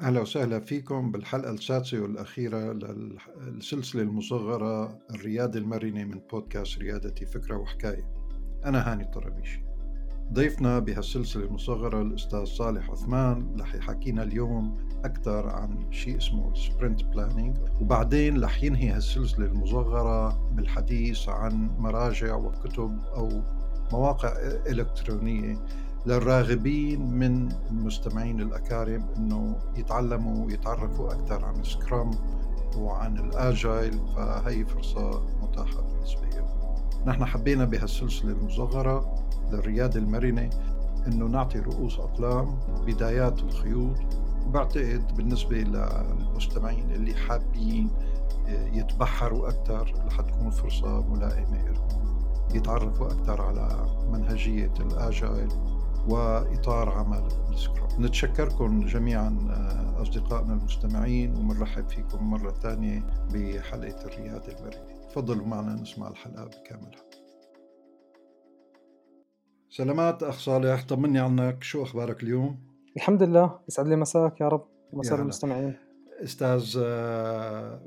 أهلا وسهلا فيكم بالحلقة السادسة والأخيرة للسلسلة المصغرة الريادة المرنة من بودكاست ريادتي فكرة وحكاية. أنا هاني طرابيشي ضيفنا بهالسلسلة المصغرة الأستاذ صالح عثمان رح يحكينا اليوم أكثر عن شيء اسمه sprint planning وبعدين رح ينهي هالسلسلة المصغرة بالحديث عن مراجع وكتب أو مواقع إلكترونية للراغبين من المستمعين الأكارم أنه يتعلموا ويتعرفوا أكثر عن السكرام وعن الآجايل فهي فرصة متاحة بالنسبة لهم. نحن حبينا بهالسلسلة المصغرة للريادة المرنة أنه نعطي رؤوس أقلام بدايات الخيوط. وبعتقد بالنسبة للمستمعين اللي حابين يتبحروا أكثر رح تكون فرصة ملائمة لهم. يتعرفوا أكثر على منهجية الآجايل. وإطار عمل. السكرام نتشكركم جميعا آه، أصدقائنا المستمعين ومرحب فيكم مرة ثانية بحلقة الريادة المرنة تفضلوا معنا نسمع الحلقة بكاملها. سلامات أخ صالح طمني عنك. شو أخبارك اليوم؟ الحمد لله. يسعد لي مساك يا رب ومساء المستمعين. أستاذ آه،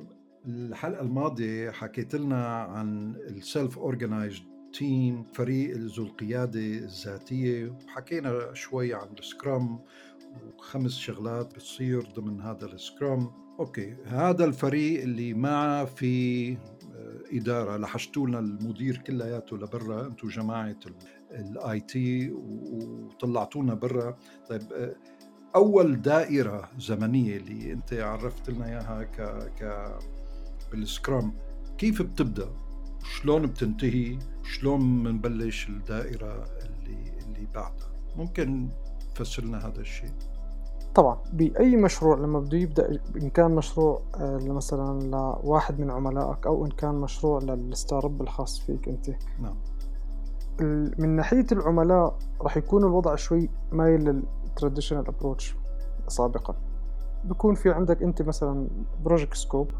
الحلقة الماضية حكيت لنا عن ال self-organized team فريق ذو القيادة الذاتية. وحكينا شوي عن ال scrum وخمس شغلات بتصير ضمن هذا ال scrum. okay هذا الفريق اللي ما في آه، إدارة. لحشتوا لنا المدير كلياته لبرا أنتم جماعة ال IT وطلعتونا برا. طيب آه، أول دائرة زمنية اللي أنت عرفت لنا إياها ك ك بالسكرام كيف بتبدأ؟ شلون بتنتهي؟ شلون بنبلش الدائرة اللي اللي بعدها؟ ممكن تفسر لنا هذا الشيء. طبعا بأي مشروع لما بده يبدأ إن كان مشروع آه، مثلا لواحد من عملائك أو إن كان مشروع للستار أب الخاص فيك أنت. نعم. من ناحية العملاء راح يكون الوضع شوي مايل لل traditional approach سابقا. بكون في عندك أنت مثلا project scope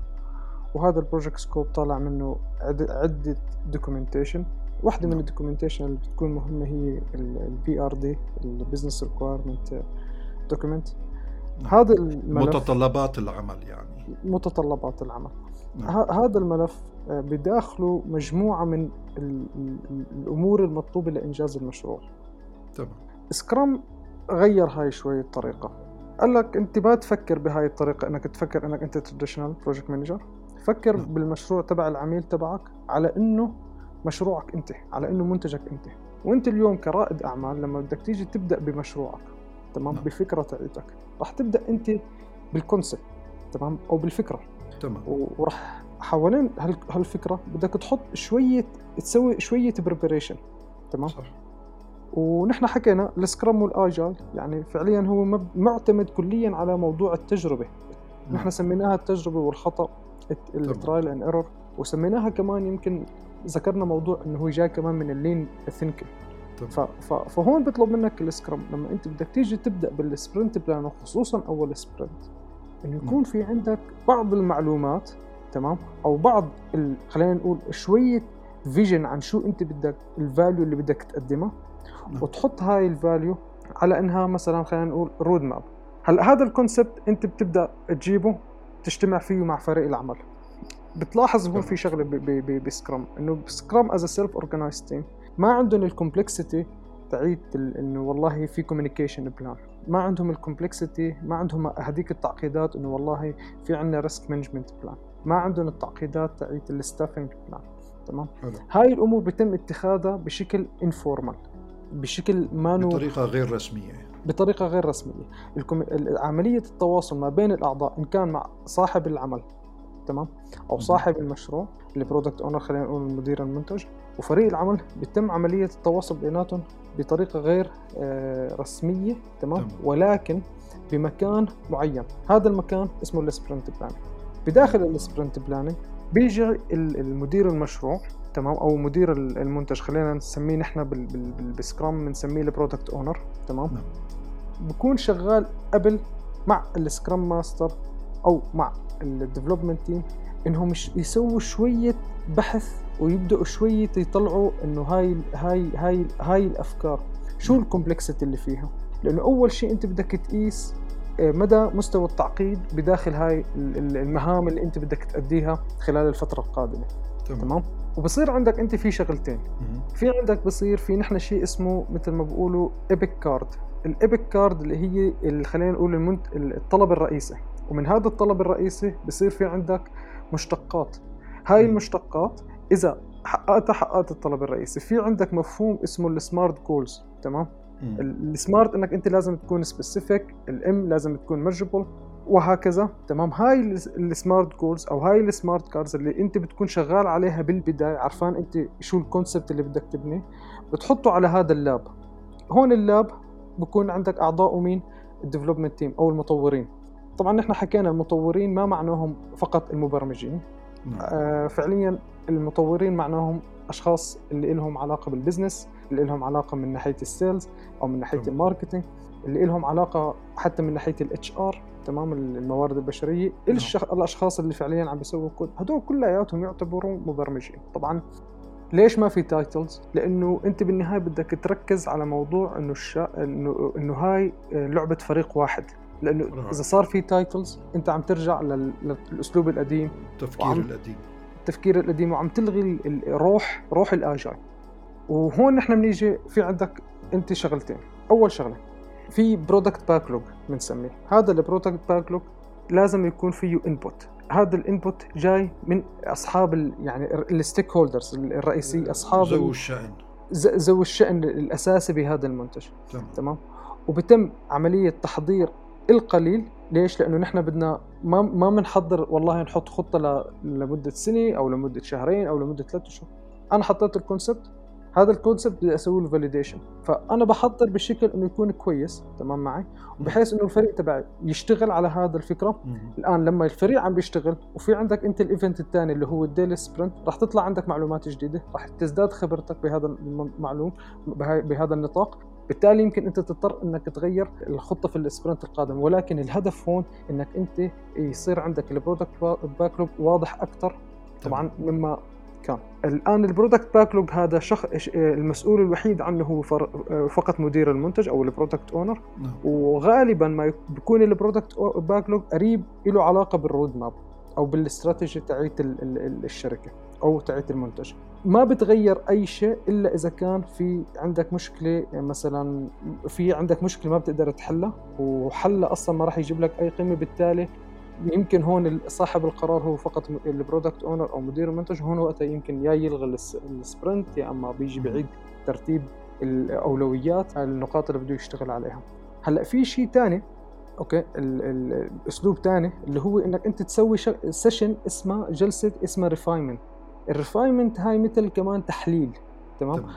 وهذا ال project scope طالع منه عدة documentation واحدة من ال documentation اللي بتكون مهمة هي ال BRD ال business requirement document هذا الملف متطلبات العمل يعني. متطلبات العمل. نعم. هذا الملف آه، بداخله مجموعة من الأمور المطلوبة لإنجاز المشروع. تمام. scrum غير هاي شوي الطريقة. قال لك أنت ما تفكر بهاي الطريقة إنك تفكر إنك أنت traditional project manager فكر نعم. بالمشروع تبع العميل تبعك على إنه مشروعك أنت على إنه منتجك أنت. وأنت اليوم كرائد أعمال لما بدك تيجي تبدأ بمشروعك تمام نعم. بفكرة تاعتك راح تبدأ أنت بال concept تمام أو بالفكرة. تمام. وراح حوالين هالفكرة بدك تحط شوية تسوي شوية preparation تمام؟ صح. ونحن حكينا ال scrum وال agile يعني فعليا هو معتمد كليا على موضوع التجربة. نعم. نحن سميناها التجربة والخطأ. ال trial and error وسميناها كمان يمكن ذكرنا موضوع إنه هو جاي كمان من ال lean thinking فهون بيطلب منك ال scrum لما أنت بدك تيجي تبدأ بال sprint plan وخصوصا أول sprint إنه يكون نعم. في عندك بعض المعلومات تمام؟ أو بعض خلينا نقول شوية vision عن شو أنت بدك ال value اللي بدك تقدمها نعم. وتحط هاي ال value على إنها مثلا خلينا نقول road map هلأ هذا ال concept أنت بتبدأ تجيبه تجتمع فيه مع فريق العمل. بتلاحظ هون في شغلة ب scrum إنه scrum as self-organized team ما عندهم ال complexity تاعت إنه والله في communication plan ما عندهم ال complexity ما عندهم هذيك التعقيدات إنه والله في عندنا risk management plan ما عندهم التعقيدات تاعت ال staffing plan تمام. هاي الأمور بيتم اتخاذها بشكل informal بشكل ما بطريقة غير رسمية. بطريقة غير رسمية. عملية التواصل ما بين الأعضاء إن كان مع صاحب العمل تمام؟ أو صاحب المشروع ال product owner خلينا نقول المدير المنتج وفريق العمل بيتم عملية التواصل بيناتهم بطريقة غير آه، تمام, تمام. ولكن بمكان معين. هذا المكان اسمه ال sprint planning بداخل ال sprint planning بيجي المدير المشروع تمام؟ أو مدير المنتج خلينا نسميه نحن بال Scrum بنسميه ال product owner تمام؟ نعم. بكون شغال قبل مع ال Scrum master أو مع ال development team إنهم يسووا شوية بحث ويبدأوا شوية يطلعوا إنه هاي هاي هاي هاي الأفكار شو ال complexity اللي فيها؟ لأنه أول شيء أنت بدك تقيس آه، مدى مستوى التعقيد بداخل هاي المهام اللي أنت بدك تأديها خلال الفترة القادمة. تمام, تمام؟ وبصير عندك انت في شغلتين. في عندك بصير في نحن شيء اسمه مثل ما بقولوا epic card ال epic card اللي هي اللي خلينا نقول المنت... الطلب الرئيسي. ومن هذا الطلب الرئيسي بصير في عندك مشتقات. هاي المشتقات إذا حققتها حققت الطلب الرئيسي. في عندك مفهوم اسمه ال smart goals تمام؟ ال smart إنك أنت لازم تكون specific ال M لازم تكون measurable وهكذا تمام؟ هاي ال smart goals أو هاي ال smart cards اللي أنت بتكون شغال عليها بالبداية عرفان أنت شو ال concept اللي بدك تبنيه بتحطه على هذا اللاب. هون اللاب بكون عندك أعضاء مين ال development team أو المطورين. طبعا نحن حكينا المطورين ما معناهم فقط المبرمجين. نعم. آه فعليا المطورين معناهم أشخاص اللي لهم علاقة بال business اللي لهم علاقة من ناحية ال sales أو من ناحية ال marketing اللي لهم علاقة حتى من ناحية ال HR تمام الموارد البشرية نعم. الشخ... الأشخاص اللي فعليا عم بيسووا كود هدول كلياتهم يعتبروا مبرمجين. طبعا ليش ما في titles؟ لأنه أنت بالنهاية بدك تركز على موضوع إنه الشا... انه إنه هاي لعبة فريق واحد. لأنه إذا صار في titles أنت عم ترجع للأسلوب القديم. التفكير وعم... القديم. التفكير القديم وعم تلغي الروح روح الاجاي وهون نحن بنيجي في عندك انت شغلتين. أول شغلة في product backlog بنسميه. هذا ال product backlog لازم يكون فيه input هذا ال input جاي من أصحاب يعني ال stakeholders الرئيسي أصحاب ذوي الشأن. ذوي الشأن الأساسي بهذا المنتج. تمام, تمام؟ وبتم عملية تحضير القليل ليش؟ لأنه نحن بدنا ما ما بنحضر والله نحط خطة لمدة سنة أو لمدة شهرين أو لمدة ثلاثة شهور أنا حطيت ال concept هذا ال concept بدي أسوي له validation فأنا بحضر بشكل إنه يكون كويس تمام معي؟ بحيث إنه الفريق تبعي يشتغل على هذا الفكرة. الآن لما الفريق عم بيشتغل وفي عندك أنت ال event الثاني اللي هو ال daily sprint راح تطلع عندك معلومات جديدة راح تزداد خبرتك بهذا المعلوم بهذا النطاق. بالتالي يمكن أنت تضطر أنك تغير الخطة في ال sprint القادم ولكن الهدف هون أنك أنت يصير عندك ال product backlog واضح أكثر طبعا مما كان. الآن ال product backlog هذا شخ... المسؤول الوحيد عنه هو فر... فقط مدير المنتج أو ال product owner. نعم. وغالبا ما بيكون ال product backlog قريب له علاقة بال roadmap أو بالاستراتيجي تاعت الشركة أو تاعت المنتج. ما بتغير أي شيء إلا إذا كان في عندك مشكلة مثلا في عندك مشكلة ما بتقدر تحلها وحلها أصلا ما راح يجيب لك أي قيمة بالتالي يمكن هون صاحب القرار هو فقط ال product owner أو مدير المنتج هون وقتها يمكن يا يلغي ال sprint يا أما بيجي بعيد ترتيب الاولويات على النقاط اللي بده يشتغل عليها. هلأ في شيء ثاني okay الاسلوب ثاني اللي هو إنك أنت تسوي session اسمها جلسة اسمها refinement ال refinement هاي مثل كمان تحليل تمام, تمام.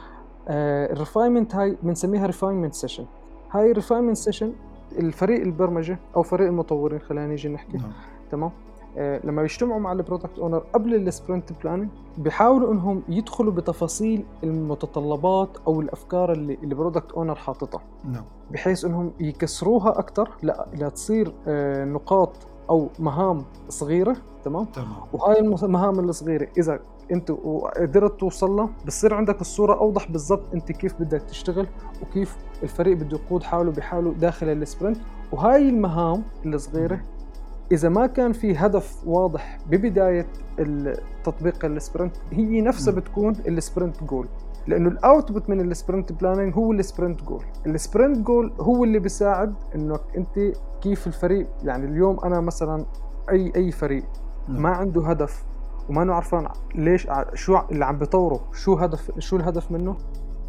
آه ال refinement هاي بنسميها refinement session هاي refinement session الفريق البرمجة أو فريق المطورين خلينا نيجي نحكي نعم. تمام؟ آه لما يجتمعوا مع ال product owner قبل ال sprint planning بيحاولوا إنهم يدخلوا بتفاصيل المتطلبات أو الأفكار اللي ال product owner حاططها. نعم. بحيث إنهم يكسروها أكثر لا لتصير آه نقاط أو مهام صغيرة تمام؟ تمام. وهاي المهام الصغيرة إذا انت وقدرت توصل له بصير عندك الصورة أوضح بالضبط انت كيف بدك تشتغل وكيف الفريق بده يقود حاله بحاله داخل ال sprint. وهاي المهام الصغيرة إذا ما كان في هدف واضح ببداية تطبيق ال sprint هي نفسها بتكون ال sprint goal لأنه ال output من ال sprint planning هو ال sprint goal ال sprint goal هو اللي بيساعد إنك انت كيف الفريق يعني اليوم أنا مثلا اي أي فريق. ما عنده هدف وما عارفان ليش شو اللي عم بيطوره شو هدف شو الهدف منه.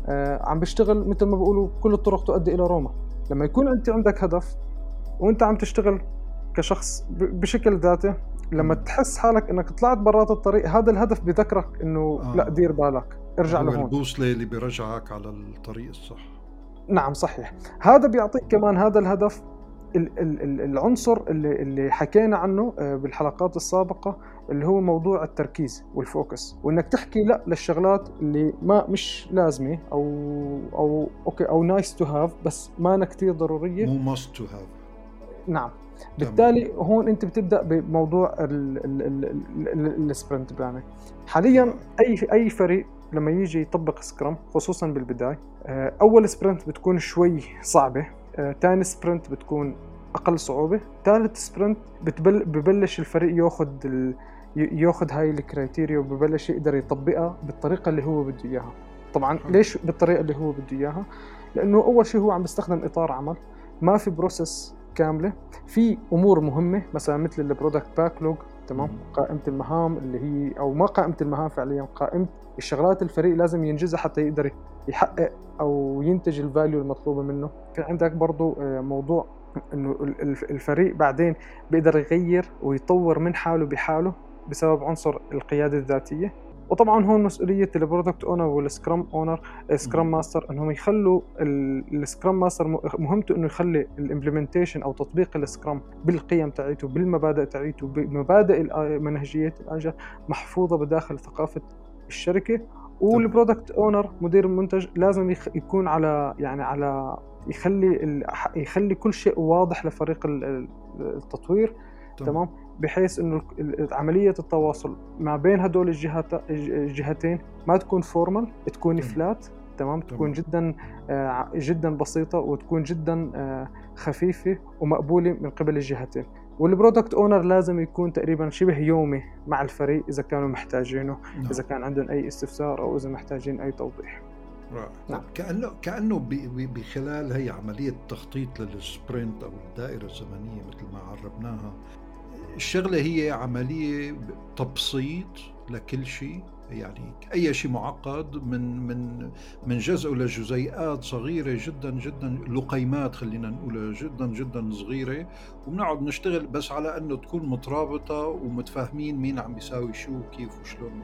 آه عم بيشتغل مثل ما بيقولوا كل الطرق تؤدي إلى روما. لما يكون أنت عندك هدف وأنت عم تشتغل كشخص بشكل ذاتي لما تحس حالك إنك طلعت برات الطريق هذا الهدف بذكرك إنه آه. لا دير بالك. ارجع لهون. البوصله اللي بيرجعك على الطريق الصح؟ نعم صحيح. هذا بيعطيك كمان هذا الهدف العنصر اللي اللي حكينا عنه آه، بالحلقات السابقة اللي هو موضوع التركيز وال focus. وإنك تحكي لا للشغلات اللي ما مش لازمة أو أو okay أو nice to have بس ما كثير ضرورية. مو must to have نعم. بالتالي هون أنت بتبدأ بموضوع ال sprint planning حاليا أي أي فريق لما يجي يطبق Scrum خصوصا بالبداية آه، أول sprint بتكون شوي صعبة. ثاني sprint بتكون أقل صعوبة. ثالث sprint بتبل ببلش الفريق ياخذ ال... ياخذ هاي ال criteria وببلش يقدر يطبقها بالطريقة اللي هو بده إياها. طبعا ليش بالطريقة اللي هو بده إياها؟ لأنه أول شيء هو عم بيستخدم إطار عمل. ما في process كاملة. في أمور مهمة مثلا مثل ال product backlog تمام؟ قائمة المهام اللي هي أو ما قائمة المهام فعليا قائمة الشغلات الفريق لازم ينجزها حتى يقدر يحقق أو ينتج ال value المطلوبة منه. في عندك برضو آه، موضوع إنه الفريق بعدين بيقدر يغير ويطور من حاله بحاله بسبب عنصر القيادة الذاتية. وطبعا هون مسؤولية ال product owner وال scrum owner scrum master إنهم يخلوا ال scrum master مهمته إنه يخلي ال implementation أو تطبيق ال scrum بالقيم تاعيته بالمبادئ تاعيته بمبادئ منهجية ال agile محفوظة بداخل ثقافة الشركة. وال product owner مدير المنتج لازم يكون على يعني على يخلي يخلي كل شيء واضح لفريق التطوير. تمام. بحيث إنه عملية التواصل ما بين هدول الجهات الجهتين ما تكون formal تكون flat تمام. تكون جدا آه، جدا بسيطة وتكون جدا آه، خفيفة ومقبولة من قبل الجهتين. وال product owner لازم يكون تقريبا شبه يومي مع الفريق إذا كانوا محتاجينه نعم. إذا كان عندهم أي استفسار أو إذا محتاجين أي توضيح رائع نعم. كانه كأنه بخلال هي عملية تخطيط لل sprint أو الدائرة الزمنية مثل ما عربناها الشغلة هي عملية تبسيط لكل شيء يعني أي شيء معقد من من من جزء لجزيئات صغيرة جدا جدا لقيمات خلينا نقولها جدا جدا صغيرة. وبنقعد نشتغل بس على إنه تكون مترابطة ومتفاهمين مين عم بيساوي شو وكيف وشلون.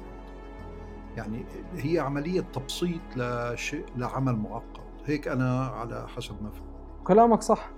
يعني هي عملية تبسيط لشيء لعمل معقد. هيك أنا على حسب ما فهم كلامك صح.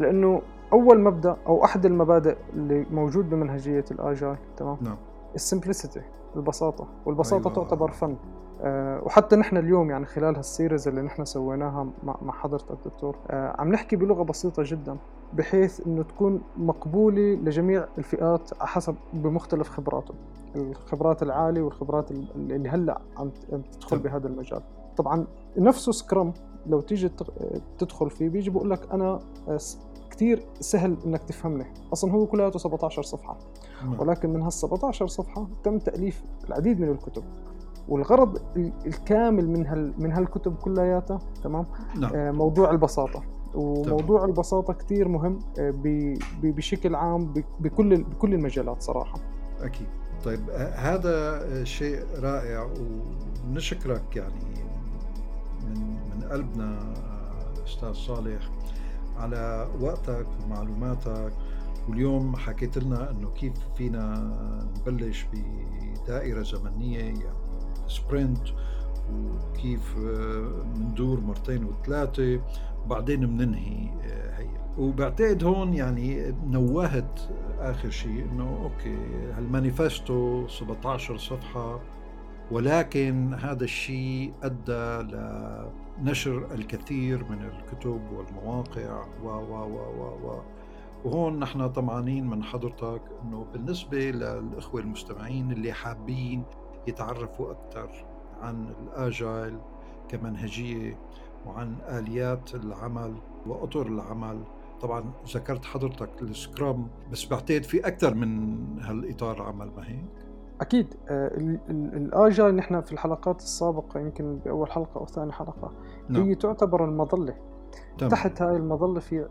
لأنه أول مبدأ أو أحد المبادئ اللي موجود بمنهجية ال agile تمام؟ نعم. ال simplicity البساطه والبساطة أيوة. تعتبر فن. أه وحتى نحن اليوم يعني خلال هال series اللي نحن سويناها مع حضرتك دكتور أه عم نحكي بلغة بسيطة جدا بحيث إنه تكون مقبولة لجميع الفئات حسب بمختلف خبراتهم الخبرات العالية والخبرات اللي هلأ عم تدخل بهذا المجال. طبعا نفسه سكرام لو تيجي تدخل فيه بيجي بقول لك أنا كثير سهل إنك تفهمني. أصلا هو كلياته 17 صفحة. نعم. ولكن من هال 17 صفحة تم تأليف العديد من الكتب. والغرض الكامل من هال من هالكتب كلياتها تمام؟ نعم. آه موضوع البساطة. وموضوع تمام. البساطة كثير مهم آه بشكل عام بكل بكل المجالات صراحة. أكيد. طيب آه، هذا شيء رائع ونشكرك يعني من من قلبنا أستاذ صالح. على وقتك ومعلوماتك. واليوم حكيت لنا إنه كيف فينا نبلش بدائرة زمنية يعني sprint وكيف بندور مرتين وثلاثة وبعدين بننهي آه، هي. وبعتقد هون يعني نوهت آخر شيء إنه okay هالمانيفستو 17 صفحة ولكن هذا الشيء أدى لنشر الكثير من الكتب والمواقع و و و و و. وهون نحن طمعانين من حضرتك إنه بالنسبة للإخوة المستمعين اللي حابين يتعرفوا أكثر عن الاجايل كمنهجية وعن آليات العمل وأطر العمل. طبعا ذكرت حضرتك السكرام بس بعتقد في أكثر من هالإطار عمل ما هيك؟ أكيد آه، الاجايل نحن في الحلقات السابقة يمكن بأول حلقة أو ثاني حلقة نعم. هي تعتبر المظلة تمام. تحت هاي المظلة في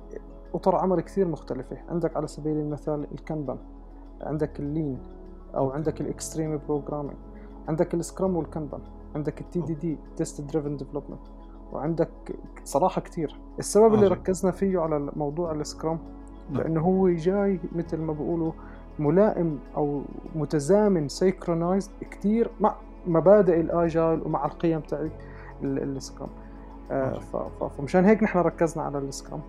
أطر عمل كثير مختلفة عندك على سبيل المثال الكانبان عندك ال lean أو عندك ال extreme programming عندك ال scrum وال kanban عندك ال TDD test driven development وعندك صراحة كثير السبب اللي ركزنا فيه على موضوع ال scrum نعم. لأنه هو جاي مثل ما بقولوا ملائم أو متزامن synchronized كثير مع مبادئ ال agile ومع القيم تاعت ال scrum. آه فمشان هيك نحن ركزنا على ال scrum.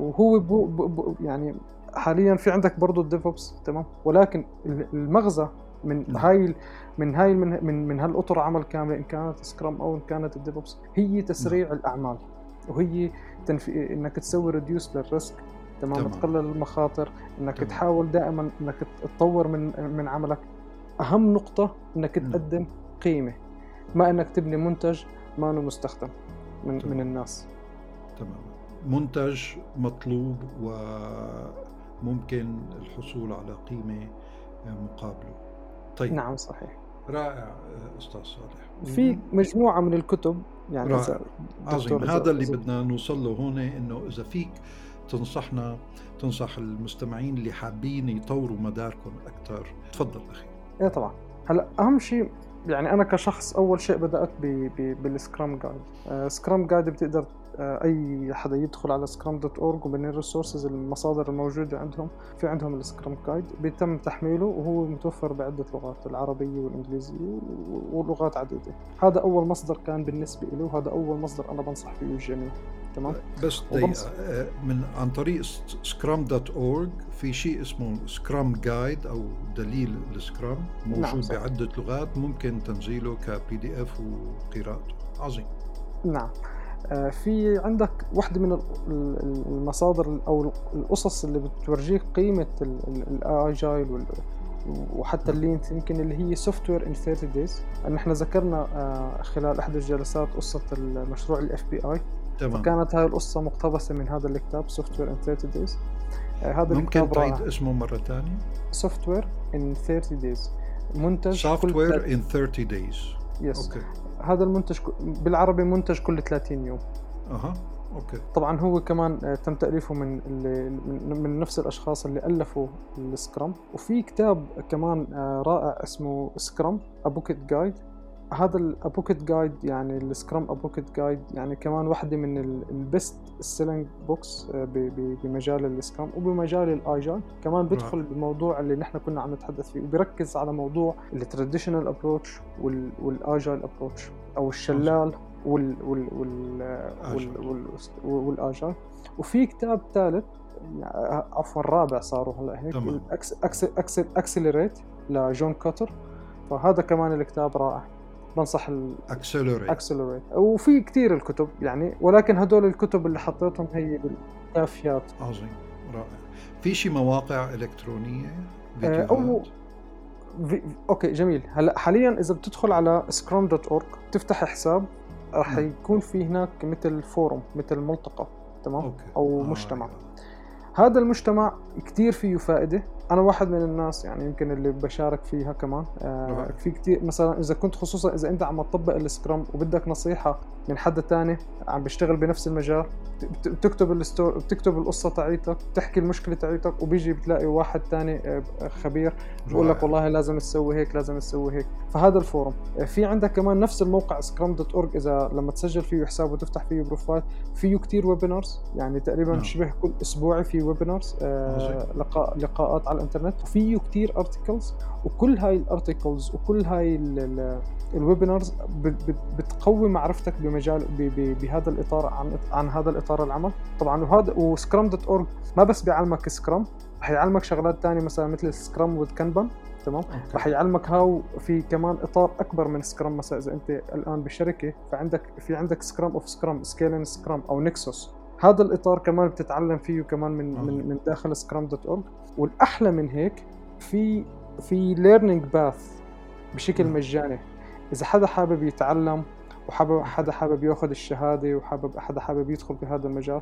وهو بو بو يعني حاليا في عندك برضه ال DevOps تمام؟ ولكن المغزى من نعم. هاي من هاي من من, من هالأطر عمل كاملة إن كانت scrum أو إن كانت ال DevOps هي تسريع نعم. الأعمال. وهي تنفي إنك تسوي reduce لل risk تمام, تمام. تقلل المخاطر إنك تمام. تحاول دائما إنك تطور من من عملك أهم نقطة إنك م. تقدم قيمة ما إنك تبني منتج ما إنه مستخدم من تمام. من الناس تمام منتج مطلوب وممكن الحصول على قيمة مقابله طيب نعم صحيح رائع أستاذ صالح في مجموعة من الكتب يعني. عظيم هذا اللي بدنا نوصل له هون إنه إذا فيك تنصحنا تنصح المستمعين اللي حابين يطوروا مداركم أكثر تفضل أخي. إيه طبعا. هلأ أهم شيء يعني أنا كشخص أول شيء بدأت بال Scrum Guide. Scrum Guide بتقدر آه، أي حدا يدخل على scrum dot org ومن ال resources المصادر الموجودة عندهم. في عندهم ال Scrum Guide بيتم تحميله وهو متوفر بعدة لغات العربية والإنجليزية ولغات عديدة. هذا أول مصدر كان بالنسبة لي وهذا أول مصدر أنا بنصح فيه الجميع تمام؟ بس آه، من عن طريق scrum dot org في شيء اسمه Scrum Guide أو دليل ال scrum موجود نعم بعدة لغات ممكن تنزيله ك PDF وقراءته. عظيم. نعم. آه، في عندك واحدة من المصادر أو القصص اللي بتورجيك قيمة ال agile وحتى اللي يمكن اللي هي software in 30 days ان إحنا ذكرنا آه، خلال احدى الجلسات قصة المشروع ال FBI تمام. فكانت هاي القصة مقتبسة من هذا الكتاب software in 30 days هذا ممكن تعيد اسمه مرة ثانية. software in 30 days منتج software in 30 days yes okay. هذا المنتج بالعربي منتج كل 30 يوم. أها. okay. طبعا هو كمان آه، تم تأليفه من من نفس الأشخاص اللي ألفوا ال scrum. وفي كتاب كمان آه، رائع اسمه scrum advocate guide هذا ال advocate guide يعني ال scrum advocate guide يعني كمان واحدة من ال best selling books بمجال ال scrum وبمجال ال agile كمان بيدخل بالموضوع اللي نحن كنا عم نتحدث فيه وبيركز على موضوع ال traditional approach وال agile approach أو الشلال وال وال وال وال وال agile وفي كتاب ثالث عفوا رابع صاروا هلا هيك Accel Accelerate لجون كوتر فهذا كمان الكتاب رائع. بنصح Accelerate Accelerate وفي كثير الكتب يعني ولكن هدول الكتب اللي حطيتهم هي بالكافيات. عظيم رائع. في شي مواقع إلكترونية؟ آه، فيديوهات؟ أو في... okay جميل. هلأ حاليا إذا بتدخل على scrum dot org تفتح حساب راح يكون في هناك مثل forum مثل ملتقى تمام؟ okay. أو آه مجتمع. هذا المجتمع كتير فيه فائدة. أنا واحد من الناس يعني يمكن اللي بشارك فيها كمان. آه في كتير مثلا إذا كنت خصوصا إذا أنت عم تطبق ال Scrum وبدك نصيحة من حدا تاني عم بيشتغل بنفس المجال بتكتب ال story بتكتب القصة تاعيتك بتحكي المشكلة تاعيتك وبيجي بتلاقي واحد تاني آه، خبير بقول لك والله لازم تسوي هيك لازم تسوي هيك. فهذا ال forum. آه، في عندك كمان نفس الموقع Scrum dot org إذا لما تسجل فيه حساب وتفتح فيه profile فيه كتير webinars يعني تقريبا نعم. شبه كل أسبوعي في webinars آه لقاء لقاءات على الانترنت وفيه كتير articles وكل هاي ال articles وكل هاي ال webinars بتقوي معرفتك بمجال بهذا الإطار عن عن هذا الإطار العمل. طبعا وهذا و Scrum dot org ما بس بيعلمك Scrum رح يعلمك شغلات ثانية مثلا مثل Scrum with Kanban تمام؟ رح يعلمك how في كمان إطار أكبر من Scrum مثلا إذا أنت الآن بشركه فعندك في عندك Scrum of Scrum scaling Scrum أو Nexus هذا الإطار كمان بتتعلم فيه كمان من من, من داخل Scrum dot org والأحلى من هيك في في learning path بشكل مجاني. إذا حدا حابب يتعلم وحابب حدا حابب ياخذ الشهادة وحابب حدا حابب يدخل بهذا المجال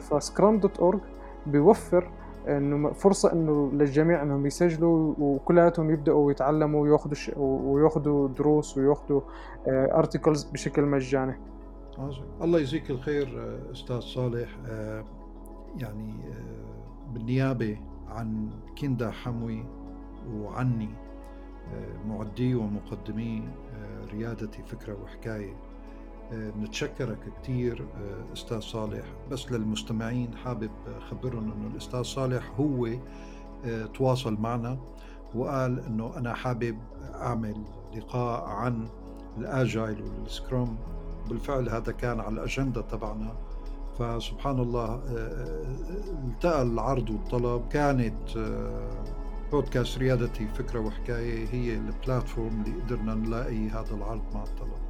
ف Scrum dot org بيوفر إنه فرصة إنه للجميع إنهم يسجلوا وكلياتهم يبدأوا يتعلموا وياخذوا وياخذوا دروس وياخذوا ارتكلز بشكل مجاني. الله يجزيك الخير آه، أستاذ صالح. آه، يعني آه، بالنيابة عن كندا حموي وعني معدي ومقدمي ريادتي فكرة وحكاية. نتشكرك كثير أستاذ صالح. بس للمستمعين حابب خبرهم إنه الأستاذ صالح هو تواصل معنا وقال إنه أنا حابب أعمل لقاء عن الآجايل والسكرام بالفعل هذا كان على الأجندة تبعنا. فسبحان الله التقى العرض والطلب. كانت بودكاست ريادتي فكرة وحكاية هي البلاتفورم اللي قدرنا نلاقي هذا العرض مع الطلب.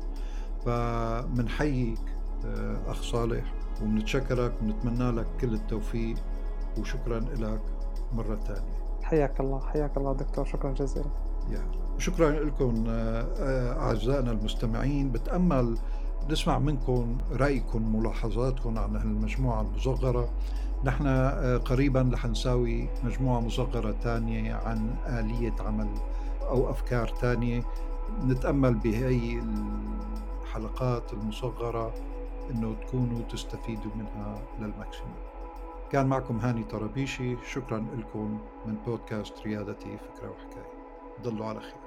فمنحييك أخ صالح وبنتشكرك ونتمنى لك كل التوفيق وشكرا لك مرة ثانية حياك الله حياك الله دكتور شكرا جزيلا. شكرا لكم أعزائنا المستمعين. بتأمل نسمع منكم رأيكم ملاحظاتكم عن المجموعة المصغرة. نحن آه، قريبا رح نساوي مجموعة مصغرة تانية عن آلية عمل أو أفكار تانية. نتأمل بهي الحلقات المصغرة أنه تكونوا تستفيدوا منها للماكسيموم. كان معكم هاني طرابيشي. شكرا لكم من بودكاست ريادتي فكرة وحكاية. ضلوا على خير.